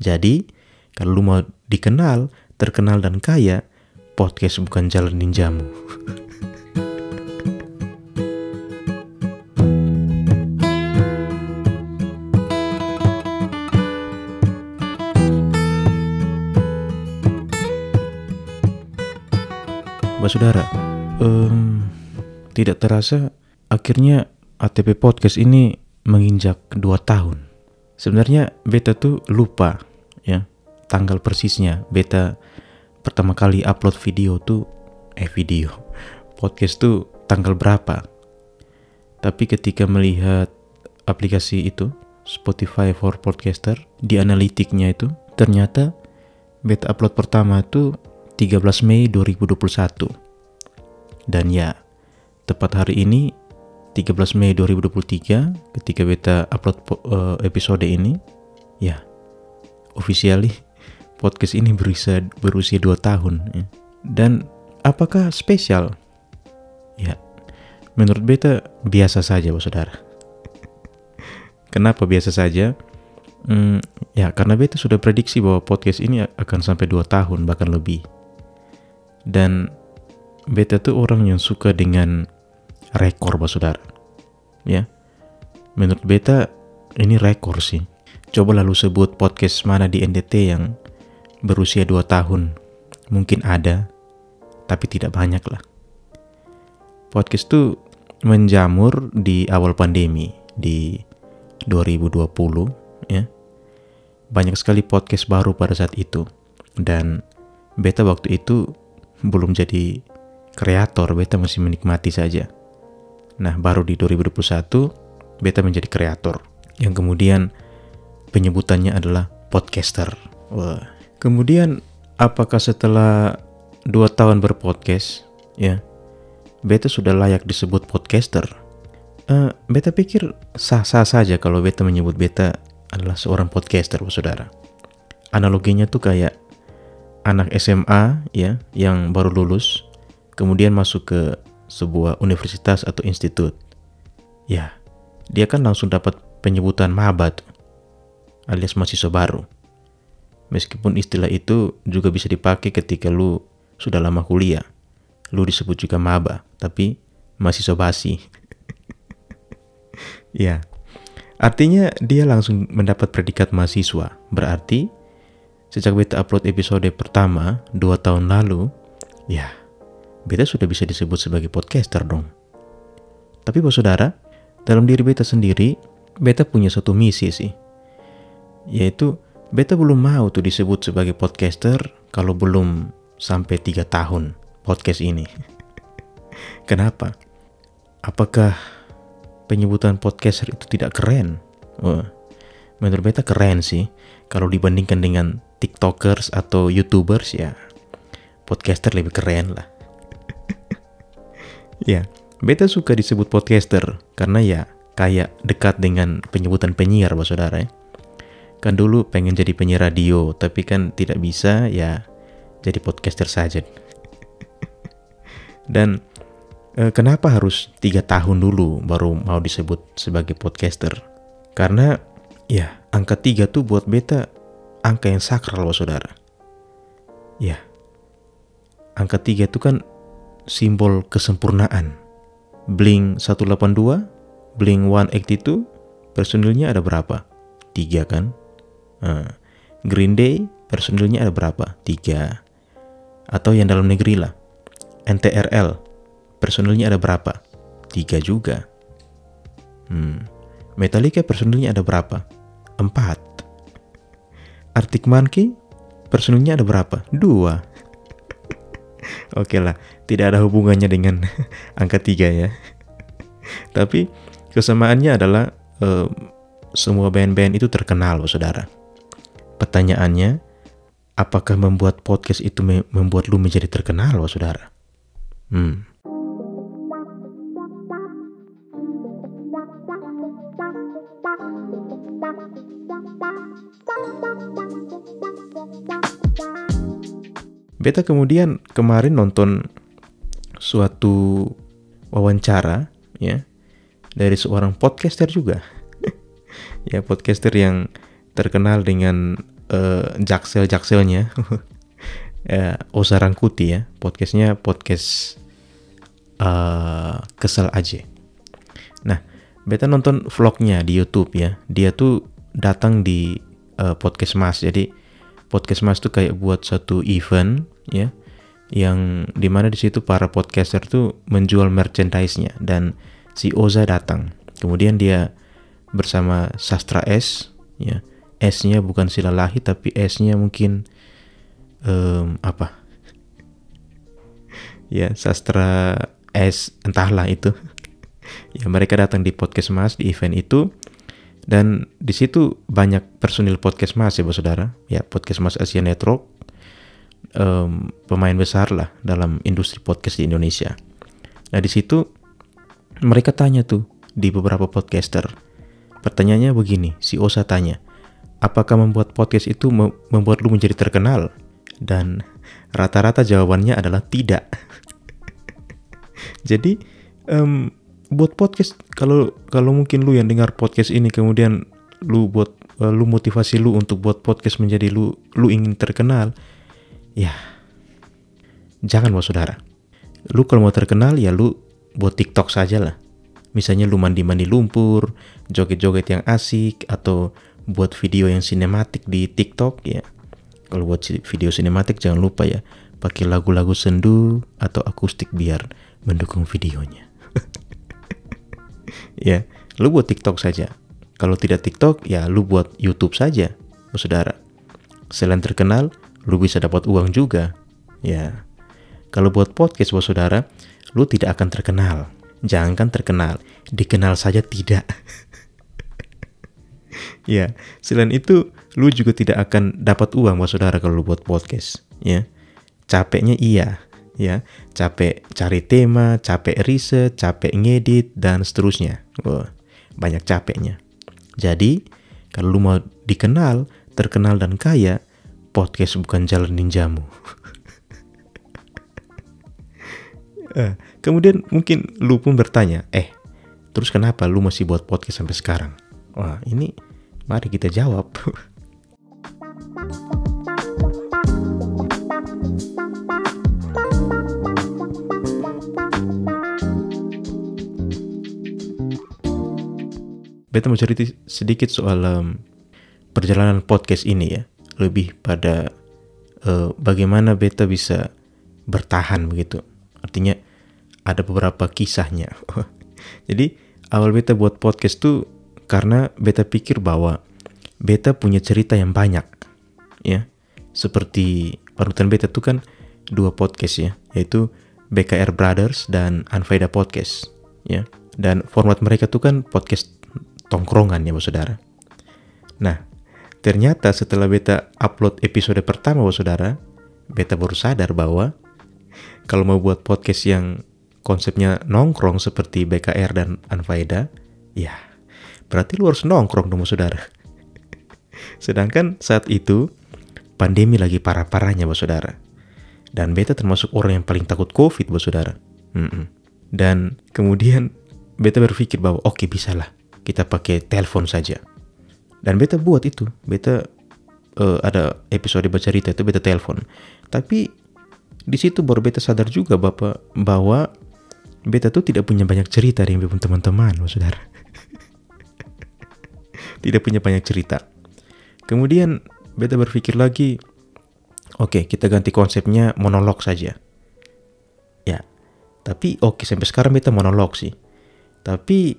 Jadi, kalau lu mau dikenal, terkenal dan kaya, podcast bukan jalan ninjamu. Mbak Saudara, em, tidak terasa akhirnya ATP Podcast ini menginjak 2 tahun. Sebenarnya beta tuh lupa tanggal persisnya. Beta pertama kali upload video tuh eh video podcast tuh tanggal berapa. Tapi ketika melihat aplikasi itu Spotify for Podcaster di analitiknya itu ternyata beta upload pertama tuh 13 Mei 2021. Dan ya, tepat hari ini 13 Mei 2023 ketika beta upload uh, episode ini, ya, officially podcast ini berusia berusia 2 tahun ya. Dan apakah spesial? Ya, menurut beta biasa saja, Bos Saudara. Kenapa biasa saja? Hmm, ya karena beta sudah prediksi bahwa podcast ini akan sampai 2 tahun bahkan lebih dan beta tuh orang yang suka dengan rekor bah saudara ya menurut beta ini rekor sih coba lalu sebut podcast mana di NDT yang berusia 2 tahun mungkin ada tapi tidak banyak lah podcast tuh menjamur di awal pandemi di 2020 ya banyak sekali podcast baru pada saat itu dan beta waktu itu belum jadi kreator, beta masih menikmati saja. Nah, baru di 2021 beta menjadi kreator yang kemudian penyebutannya adalah podcaster. Wah. Kemudian apakah setelah dua tahun berpodcast, ya, beta sudah layak disebut podcaster? Uh, beta pikir sah-sah saja kalau beta menyebut beta adalah seorang podcaster, saudara. Analoginya tuh kayak anak SMA ya yang baru lulus kemudian masuk ke sebuah universitas atau institut. Ya, dia kan langsung dapat penyebutan maba alias mahasiswa baru. Meskipun istilah itu juga bisa dipakai ketika lu sudah lama kuliah. Lu disebut juga maba, tapi mahasiswa basi. ya. Artinya dia langsung mendapat predikat mahasiswa. Berarti Sejak beta upload episode pertama dua tahun lalu, ya, beta sudah bisa disebut sebagai podcaster dong. Tapi bos saudara, dalam diri beta sendiri, beta punya satu misi sih. Yaitu, beta belum mau tuh disebut sebagai podcaster kalau belum sampai tiga tahun podcast ini. Kenapa? Apakah penyebutan podcaster itu tidak keren? Wah, menurut beta keren sih kalau dibandingkan dengan tiktokers atau youtubers ya podcaster lebih keren lah ya beta suka disebut podcaster karena ya kayak dekat dengan penyebutan penyiar bos saudara ya kan dulu pengen jadi penyiar radio tapi kan tidak bisa ya jadi podcaster saja dan eh, kenapa harus tiga tahun dulu baru mau disebut sebagai podcaster karena ya angka tiga tuh buat beta angka yang sakral loh saudara. Ya, angka tiga itu kan simbol kesempurnaan. Blink 182, Blink 182, personilnya ada berapa? Tiga kan? Uh, Green Day, personilnya ada berapa? Tiga. Atau yang dalam negeri lah. NTRL, personilnya ada berapa? Tiga juga. Hmm. Metallica personilnya ada berapa? Empat. Arctic Monkey personilnya ada berapa? Dua. Oke lah, tidak ada hubungannya dengan angka tiga ya. Tapi kesamaannya adalah uh, semua band-band itu terkenal, loh, saudara. Pertanyaannya, apakah membuat podcast itu membuat lu menjadi terkenal, loh, saudara? Hmm. Beta kemudian kemarin nonton suatu wawancara ya dari seorang podcaster juga. ya podcaster yang terkenal dengan uh, jaksel-jakselnya. Uh, Oza Rangkuti ya. Podcastnya podcast uh, kesel aja. Nah beta nonton vlognya di YouTube ya. Dia tuh datang di uh, podcast mas. Jadi podcast mas tuh kayak buat satu event ya yang di mana di situ para podcaster tuh menjual merchandise-nya dan si Oza datang. Kemudian dia bersama Sastra S ya S-nya bukan silalahi tapi S-nya mungkin um, apa? Ya sastra S entahlah itu. Ya mereka datang di podcast mas di event itu. Dan di situ banyak personil podcast mas ya saudara. Ya podcast mas Asia Network um, pemain besar lah dalam industri podcast di Indonesia. Nah di situ mereka tanya tuh di beberapa podcaster. Pertanyaannya begini si Osa tanya apakah membuat podcast itu membuat lu menjadi terkenal? Dan rata-rata jawabannya adalah tidak. Jadi um, buat podcast kalau kalau mungkin lu yang dengar podcast ini kemudian lu buat uh, lu motivasi lu untuk buat podcast menjadi lu lu ingin terkenal ya jangan mau saudara. Lu kalau mau terkenal ya lu buat TikTok saja lah misalnya lu mandi-mandi lumpur joget-joget yang asik atau buat video yang sinematik di TikTok ya. Kalau buat video sinematik jangan lupa ya pakai lagu-lagu sendu atau akustik biar mendukung videonya. Ya lu buat TikTok saja. Kalau tidak TikTok ya lu buat YouTube saja saudara. Selain terkenal lu bisa dapat uang juga ya. Kalau buat podcast bos saudara lu tidak akan terkenal. Jangankan terkenal dikenal saja tidak ya selain itu lu juga tidak akan dapat uang bos saudara kalau lu buat podcast ya. Capeknya iya ya. Capek cari tema capek riset capek ngedit dan seterusnya. Wah, banyak capeknya. Jadi kalau lu mau dikenal terkenal dan kaya podcast bukan jalan ninjamu. Eh, kemudian mungkin lu pun bertanya eh terus kenapa lu masih buat podcast sampai sekarang? Wah ini mari kita jawab. Beta mau cerita sedikit soal um, perjalanan podcast ini ya. Lebih pada uh, bagaimana beta bisa bertahan begitu. Artinya ada beberapa kisahnya. Jadi awal beta buat podcast tuh karena beta pikir bahwa beta punya cerita yang banyak ya. Seperti panutan beta tuh kan dua podcast ya. Yaitu BKR Brothers dan Anfaida Podcast ya. Dan format mereka tuh kan podcast tongkrongan ya bos saudara. Nah, ternyata setelah beta upload episode pertama bos saudara, beta baru sadar bahwa kalau mau buat podcast yang konsepnya nongkrong seperti BKR dan Anfaida, ya berarti lu harus nongkrong dong saudara. Sedangkan saat itu pandemi lagi parah-parahnya bos saudara. Dan beta termasuk orang yang paling takut COVID bos saudara. Mm -mm. Dan kemudian beta berpikir bahwa oke okay, bisa lah kita pakai telepon saja. Dan beta buat itu, beta uh, ada episode baca cerita itu beta telepon. Tapi di situ baru beta sadar juga bapak bahwa beta tuh tidak punya banyak cerita dengan teman-teman, saudara. Tidak punya banyak cerita. Kemudian beta berpikir lagi, oke okay, kita ganti konsepnya monolog saja. Ya, tapi oke okay, sampai sekarang beta monolog sih. Tapi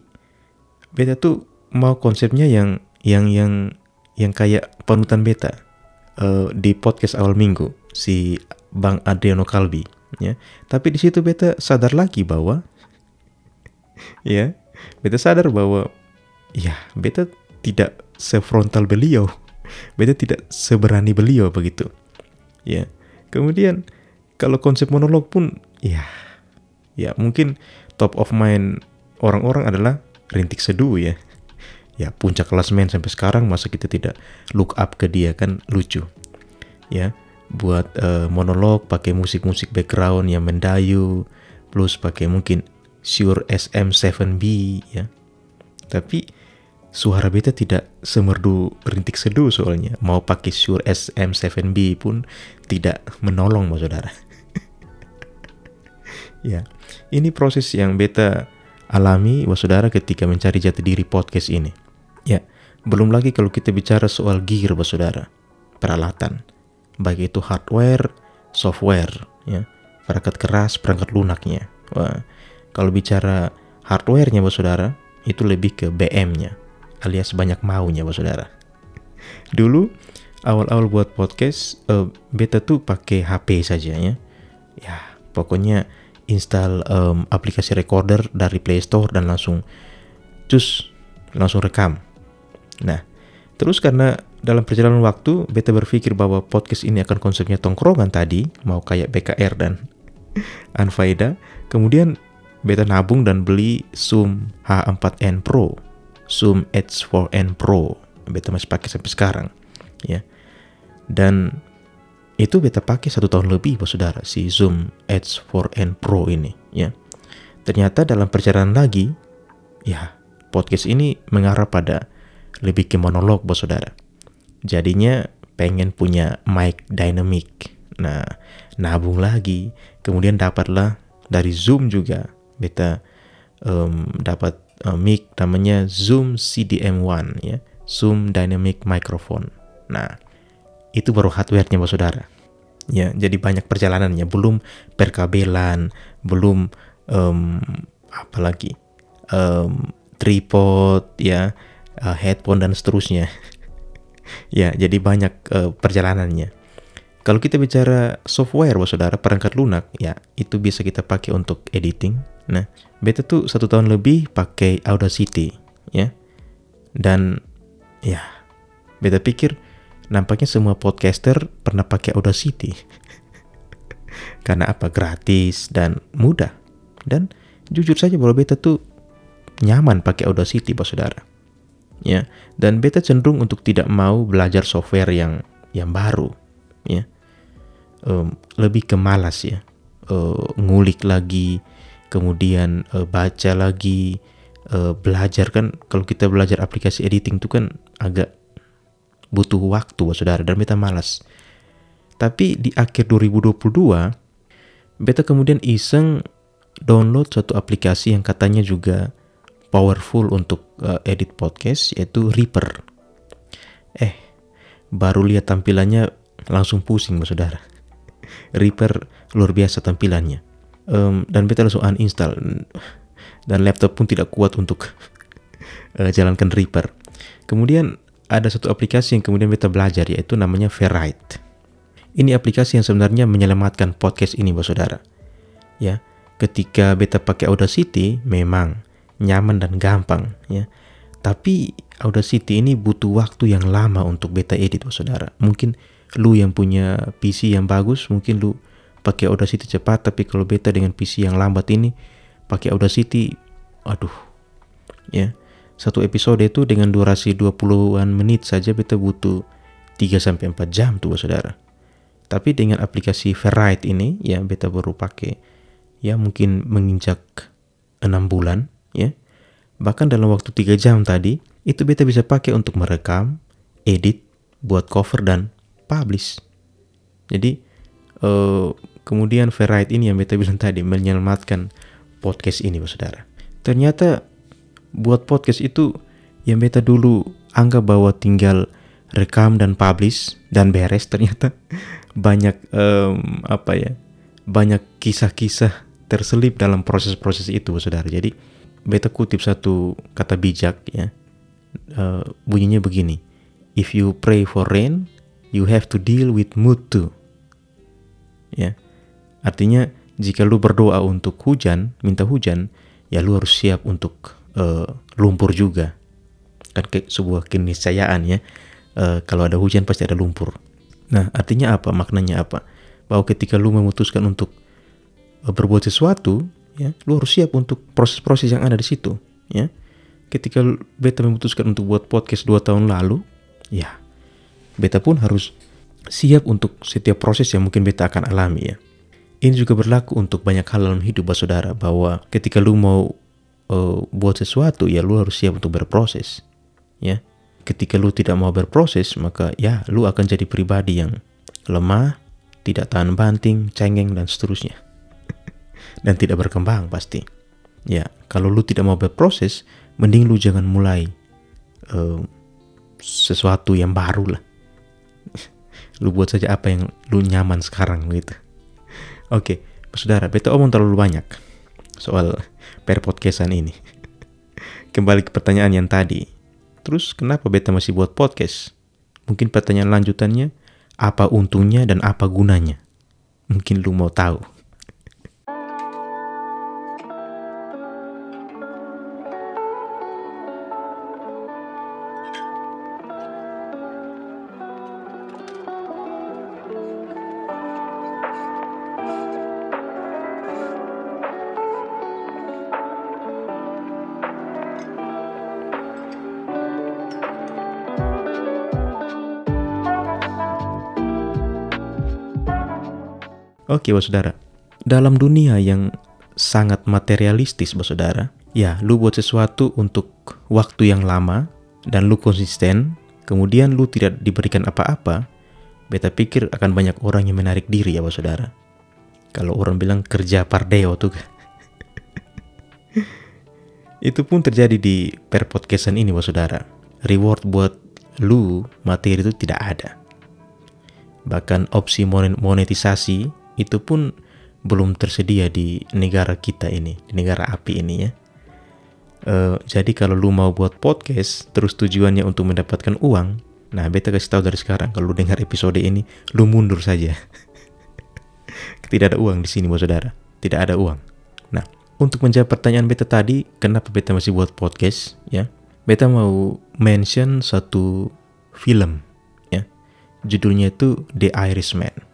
beta tuh mau konsepnya yang yang yang yang kayak panutan beta uh, di podcast awal minggu si Bang Adriano Kalbi ya tapi di situ beta sadar lagi bahwa ya beta sadar bahwa ya beta tidak sefrontal beliau beta tidak seberani beliau begitu. Ya kemudian kalau konsep monolog pun ya ya mungkin top of mind orang-orang adalah rintik seduh ya. Ya puncak kelas main sampai sekarang masa kita tidak look up ke dia kan lucu. Ya buat uh, monolog pakai musik-musik background yang mendayu plus pakai mungkin Shure SM7B ya. Tapi suara beta tidak semerdu rintik seduh soalnya. Mau pakai Shure SM7B pun tidak menolong mas saudara. Ya ini proses yang beta alami was saudara ketika mencari jati diri podcast ini. Ya belum lagi kalau kita bicara soal gear was saudara. Peralatan. Baik itu hardware software ya. Perangkat keras perangkat lunaknya. Wah, kalau bicara hardwarenya bos saudara itu lebih ke BM-nya alias banyak maunya bos saudara. Dulu awal-awal buat podcast uh, beta tuh pakai HP saja ya. Ya, pokoknya install um, aplikasi recorder dari Play Store dan langsung cus langsung rekam. Nah, terus karena dalam perjalanan waktu beta berpikir bahwa podcast ini akan konsepnya tongkrongan tadi, mau kayak BKR dan Anfaida, kemudian beta nabung dan beli Zoom H4n Pro Zoom H4n Pro. Beta masih pakai sampai sekarang ya. Dan itu beta pakai satu tahun lebih bos saudara si Zoom H4n Pro ini ya. Ternyata dalam perjalanan lagi ya podcast ini mengarah pada lebih ke monolog bos saudara. Jadinya pengen punya mic dynamic. Nah nabung lagi. Kemudian dapatlah dari Zoom juga beta um, dapat uh, mic namanya Zoom CDM1 ya, Zoom Dynamic Microphone. Nah, itu baru hardware-nya Bos Saudara. Ya, jadi banyak perjalanannya, belum perkabelan, belum um, apa lagi? Um, tripod ya, uh, headphone dan seterusnya. ya, jadi banyak uh, perjalanannya. Kalau kita bicara software, bos saudara, perangkat lunak, ya itu bisa kita pakai untuk editing. Nah, beta tuh satu tahun lebih pakai Audacity, ya. Dan ya, beta pikir nampaknya semua podcaster pernah pakai Audacity. Karena apa? Gratis dan mudah. Dan jujur saja bahwa beta tuh nyaman pakai Audacity, bos saudara. Ya, dan beta cenderung untuk tidak mau belajar software yang yang baru ya um, lebih ke malas ya uh, ngulik lagi kemudian uh, baca lagi uh, belajar kan kalau kita belajar aplikasi editing itu kan agak butuh waktu saudara dan beta malas. Tapi di akhir 2022 beta kemudian iseng download suatu aplikasi yang katanya juga powerful untuk uh, edit podcast yaitu Reaper. Eh baru lihat tampilannya langsung pusing saudara. Reaper luar biasa tampilannya um, dan beta langsung uninstall. Dan laptop pun tidak kuat untuk uh, jalankan Reaper kemudian ada satu aplikasi yang kemudian beta belajar yaitu namanya Ferrite ini aplikasi yang sebenarnya menyelamatkan podcast ini bos saudara. Ya ketika beta pakai Audacity memang nyaman dan gampang ya. Tapi Audacity ini butuh waktu yang lama untuk beta edit bos saudara. Mungkin lu yang punya PC yang bagus mungkin lu pakai Audacity cepat tapi kalau beta dengan PC yang lambat ini pakai Audacity aduh ya. Satu episode itu dengan durasi 20-an menit saja beta butuh 3 sampai 4 jam tuh saudara. Tapi dengan aplikasi Ferrite ini ya beta baru pakai ya mungkin menginjak 6 bulan ya. Bahkan dalam waktu 3 jam tadi itu beta bisa pakai untuk merekam edit buat cover dan publish. Jadi uh, kemudian Ferrite ini yang beta bilang tadi menyelamatkan podcast ini, bos saudara. Ternyata buat podcast itu yang beta dulu anggap bahwa tinggal rekam dan publish dan beres ternyata banyak um, apa ya banyak kisah-kisah terselip dalam proses-proses itu saudara jadi beta kutip satu kata bijak ya uh, bunyinya begini if you pray for rain you have to deal with mood too. Ya. Artinya jika lu berdoa untuk hujan, minta hujan, ya lu harus siap untuk uh, lumpur juga. Kan ke sebuah keniscayaan ya. Uh, kalau ada hujan pasti ada lumpur. Nah, artinya apa? Maknanya apa? Bahwa ketika lu memutuskan untuk uh, berbuat sesuatu, ya, lu harus siap untuk proses-proses yang ada di situ, ya. Ketika beta memutuskan untuk buat podcast dua tahun lalu, ya beta pun harus siap untuk setiap proses yang mungkin beta akan alami ya. Ini juga berlaku untuk banyak hal dalam hidup saudara bahwa ketika lu mau uh, buat sesuatu ya lu harus siap untuk berproses. ya. Ketika lu tidak mau berproses, maka ya lu akan jadi pribadi yang lemah, tidak tahan banting, cengeng dan seterusnya. dan tidak berkembang pasti. Ya, kalau lu tidak mau berproses, mending lu jangan mulai uh, sesuatu yang baru lah. lu buat saja apa yang lu nyaman sekarang gitu. Oke, saudara, beta omong terlalu banyak soal per podcastan ini. Kembali ke pertanyaan yang tadi. Terus kenapa beta masih buat podcast? Mungkin pertanyaan lanjutannya, apa untungnya dan apa gunanya? Mungkin lu mau tahu. Oke, okay, saudara. Dalam dunia yang sangat materialistis, bos saudara, ya, lu buat sesuatu untuk waktu yang lama dan lu konsisten, kemudian lu tidak diberikan apa-apa, beta pikir akan banyak orang yang menarik diri ya, bos saudara. Kalau orang bilang kerja pardeo tuh. itu pun terjadi di per podcastan ini, bos saudara. Reward buat lu materi itu tidak ada. Bahkan opsi monetisasi itu pun belum tersedia di negara kita ini, di negara api ini ya. Uh, jadi kalau lu mau buat podcast, terus tujuannya untuk mendapatkan uang, nah beta kasih tahu dari sekarang, kalau lu dengar episode ini, lu mundur saja. Tidak ada uang di sini, bos saudara. Tidak ada uang. Nah, untuk menjawab pertanyaan beta tadi, kenapa beta masih buat podcast, ya? Beta mau mention satu film, ya. Judulnya itu The Irishman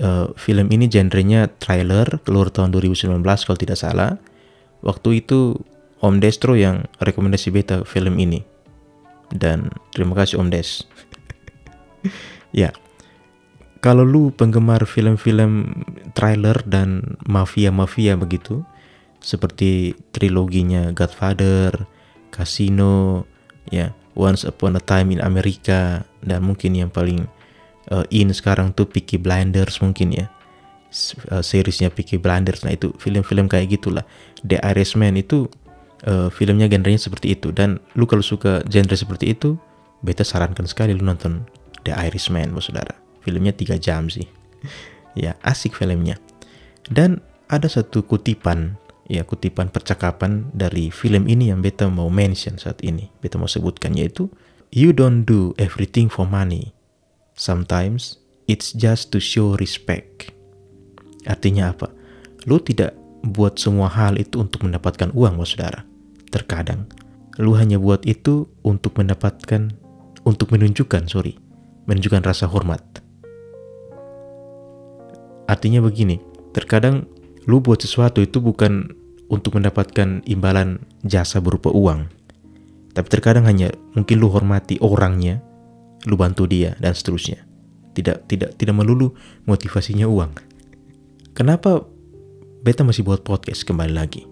uh, film ini genrenya trailer keluar tahun 2019 kalau tidak salah. Waktu itu Om Destro yang rekomendasi beta film ini. Dan terima kasih Om Des. ya. Kalau lu penggemar film-film trailer dan mafia-mafia begitu, seperti triloginya Godfather, Casino, ya, Once Upon a Time in America, dan mungkin yang paling uh, in sekarang tuh Peaky Blinders mungkin ya. Uh, seriesnya Peaky Blinders. Nah itu film-film kayak gitulah. The Irishman itu uh, filmnya genrenya seperti itu. Dan lu kalau suka genre seperti itu beta sarankan sekali lu nonton The Irishman bos saudara. Filmnya tiga jam sih. Ya asik filmnya. Dan ada satu kutipan ya kutipan percakapan dari film ini yang beta mau mention saat ini beta mau sebutkan yaitu you don't do everything for money Sometimes it's just to show respect. Artinya apa? Lu tidak buat semua hal itu untuk mendapatkan uang, bos saudara. Terkadang, lu hanya buat itu untuk mendapatkan, untuk menunjukkan, sorry, menunjukkan rasa hormat. Artinya begini, terkadang lu buat sesuatu itu bukan untuk mendapatkan imbalan jasa berupa uang. Tapi terkadang hanya mungkin lu hormati orangnya lu bantu dia dan seterusnya. Tidak tidak tidak melulu motivasinya uang. Kenapa beta masih buat podcast kembali lagi?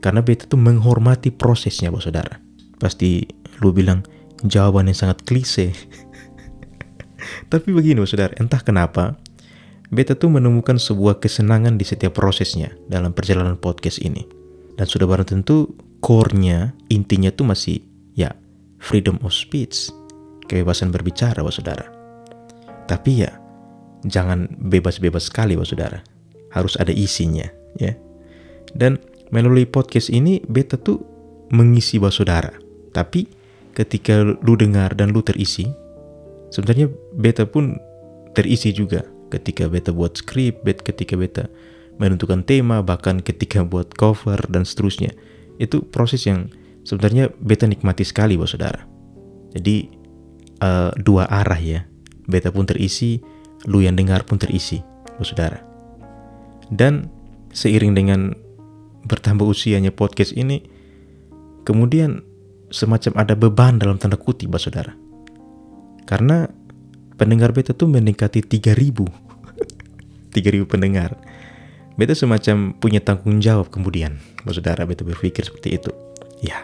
Karena beta tuh menghormati prosesnya, bos saudara. Pasti lu bilang jawaban yang sangat klise. Tapi begini, bos saudara, entah kenapa beta tuh menemukan sebuah kesenangan di setiap prosesnya dalam perjalanan podcast ini. Dan sudah barang tentu core-nya, intinya tuh masih ya freedom of speech kebebasan berbicara, Bapak Saudara. Tapi ya, jangan bebas-bebas sekali, Bapak Saudara. Harus ada isinya, ya. Dan melalui podcast ini, beta tuh mengisi Bapak Saudara. Tapi ketika lu dengar dan lu terisi, sebenarnya beta pun terisi juga ketika beta buat skrip, bet ketika beta menentukan tema, bahkan ketika buat cover dan seterusnya. Itu proses yang sebenarnya beta nikmati sekali, Bapak Saudara. Jadi uh, dua arah ya. Beta pun terisi, lu yang dengar pun terisi, bos saudara. Dan seiring dengan bertambah usianya podcast ini, kemudian semacam ada beban dalam tanda kutip, bos saudara. Karena pendengar beta tuh mendekati 3000 3000 pendengar. Beta semacam punya tanggung jawab kemudian, bos saudara. Beta berpikir seperti itu. Ya,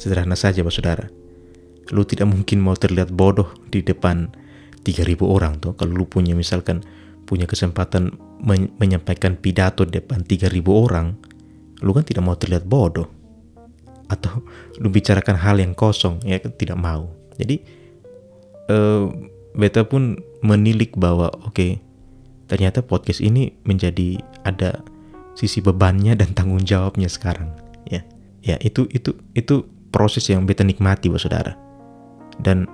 sederhana saja, bos saudara lu tidak mungkin mau terlihat bodoh di depan 3000 orang tuh kalau lu punya misalkan punya kesempatan men menyampaikan pidato di depan 3000 orang lu kan tidak mau terlihat bodoh. Atau lu bicarakan hal yang kosong ya kan tidak mau. Jadi uh, beta pun menilik bahwa oke okay, ternyata podcast ini menjadi ada sisi bebannya dan tanggung jawabnya sekarang. Ya ya itu itu itu proses yang beta nikmati buat saudara dan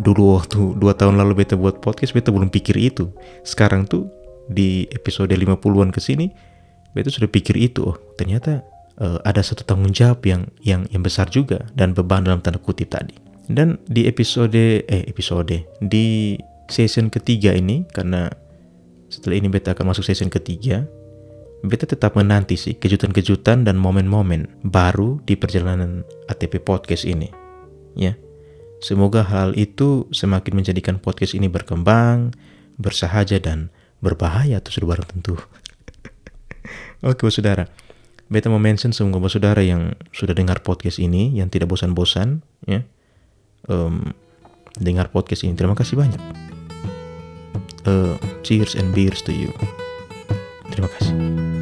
dulu waktu dua tahun lalu beta buat podcast beta belum pikir itu. Sekarang tuh di episode 50-an ke sini beta sudah pikir itu oh ternyata uh, ada satu tanggung jawab yang yang yang besar juga dan beban dalam tanda kutip tadi. Dan di episode eh episode di season ketiga ini karena setelah ini beta akan masuk season ketiga beta tetap menanti sih kejutan-kejutan dan momen-momen baru di perjalanan ATP podcast ini ya Semoga hal itu semakin menjadikan podcast ini berkembang, bersahaja dan berbahaya tuh sudah barang tentu. Oke, bos saudara. Beta mau mention semua bos saudara yang sudah dengar podcast ini, yang tidak bosan-bosan, ya, um, dengar podcast ini. Terima kasih banyak. Uh, cheers and beers to you. Terima kasih.